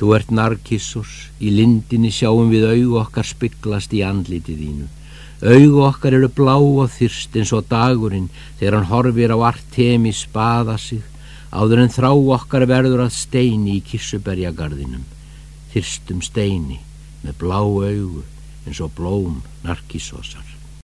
Þú ert narkissos, í lindinni sjáum við augu okkar spygglast í andlitið þínu. Augu okkar eru blá og þyrst eins og dagurinn þegar hann horfir á Artemi spaða sig, áður en þrá okkar verður að steini í kissuberjagarðinum. Þyrstum steini með blá augu eins og blóm narkissosar.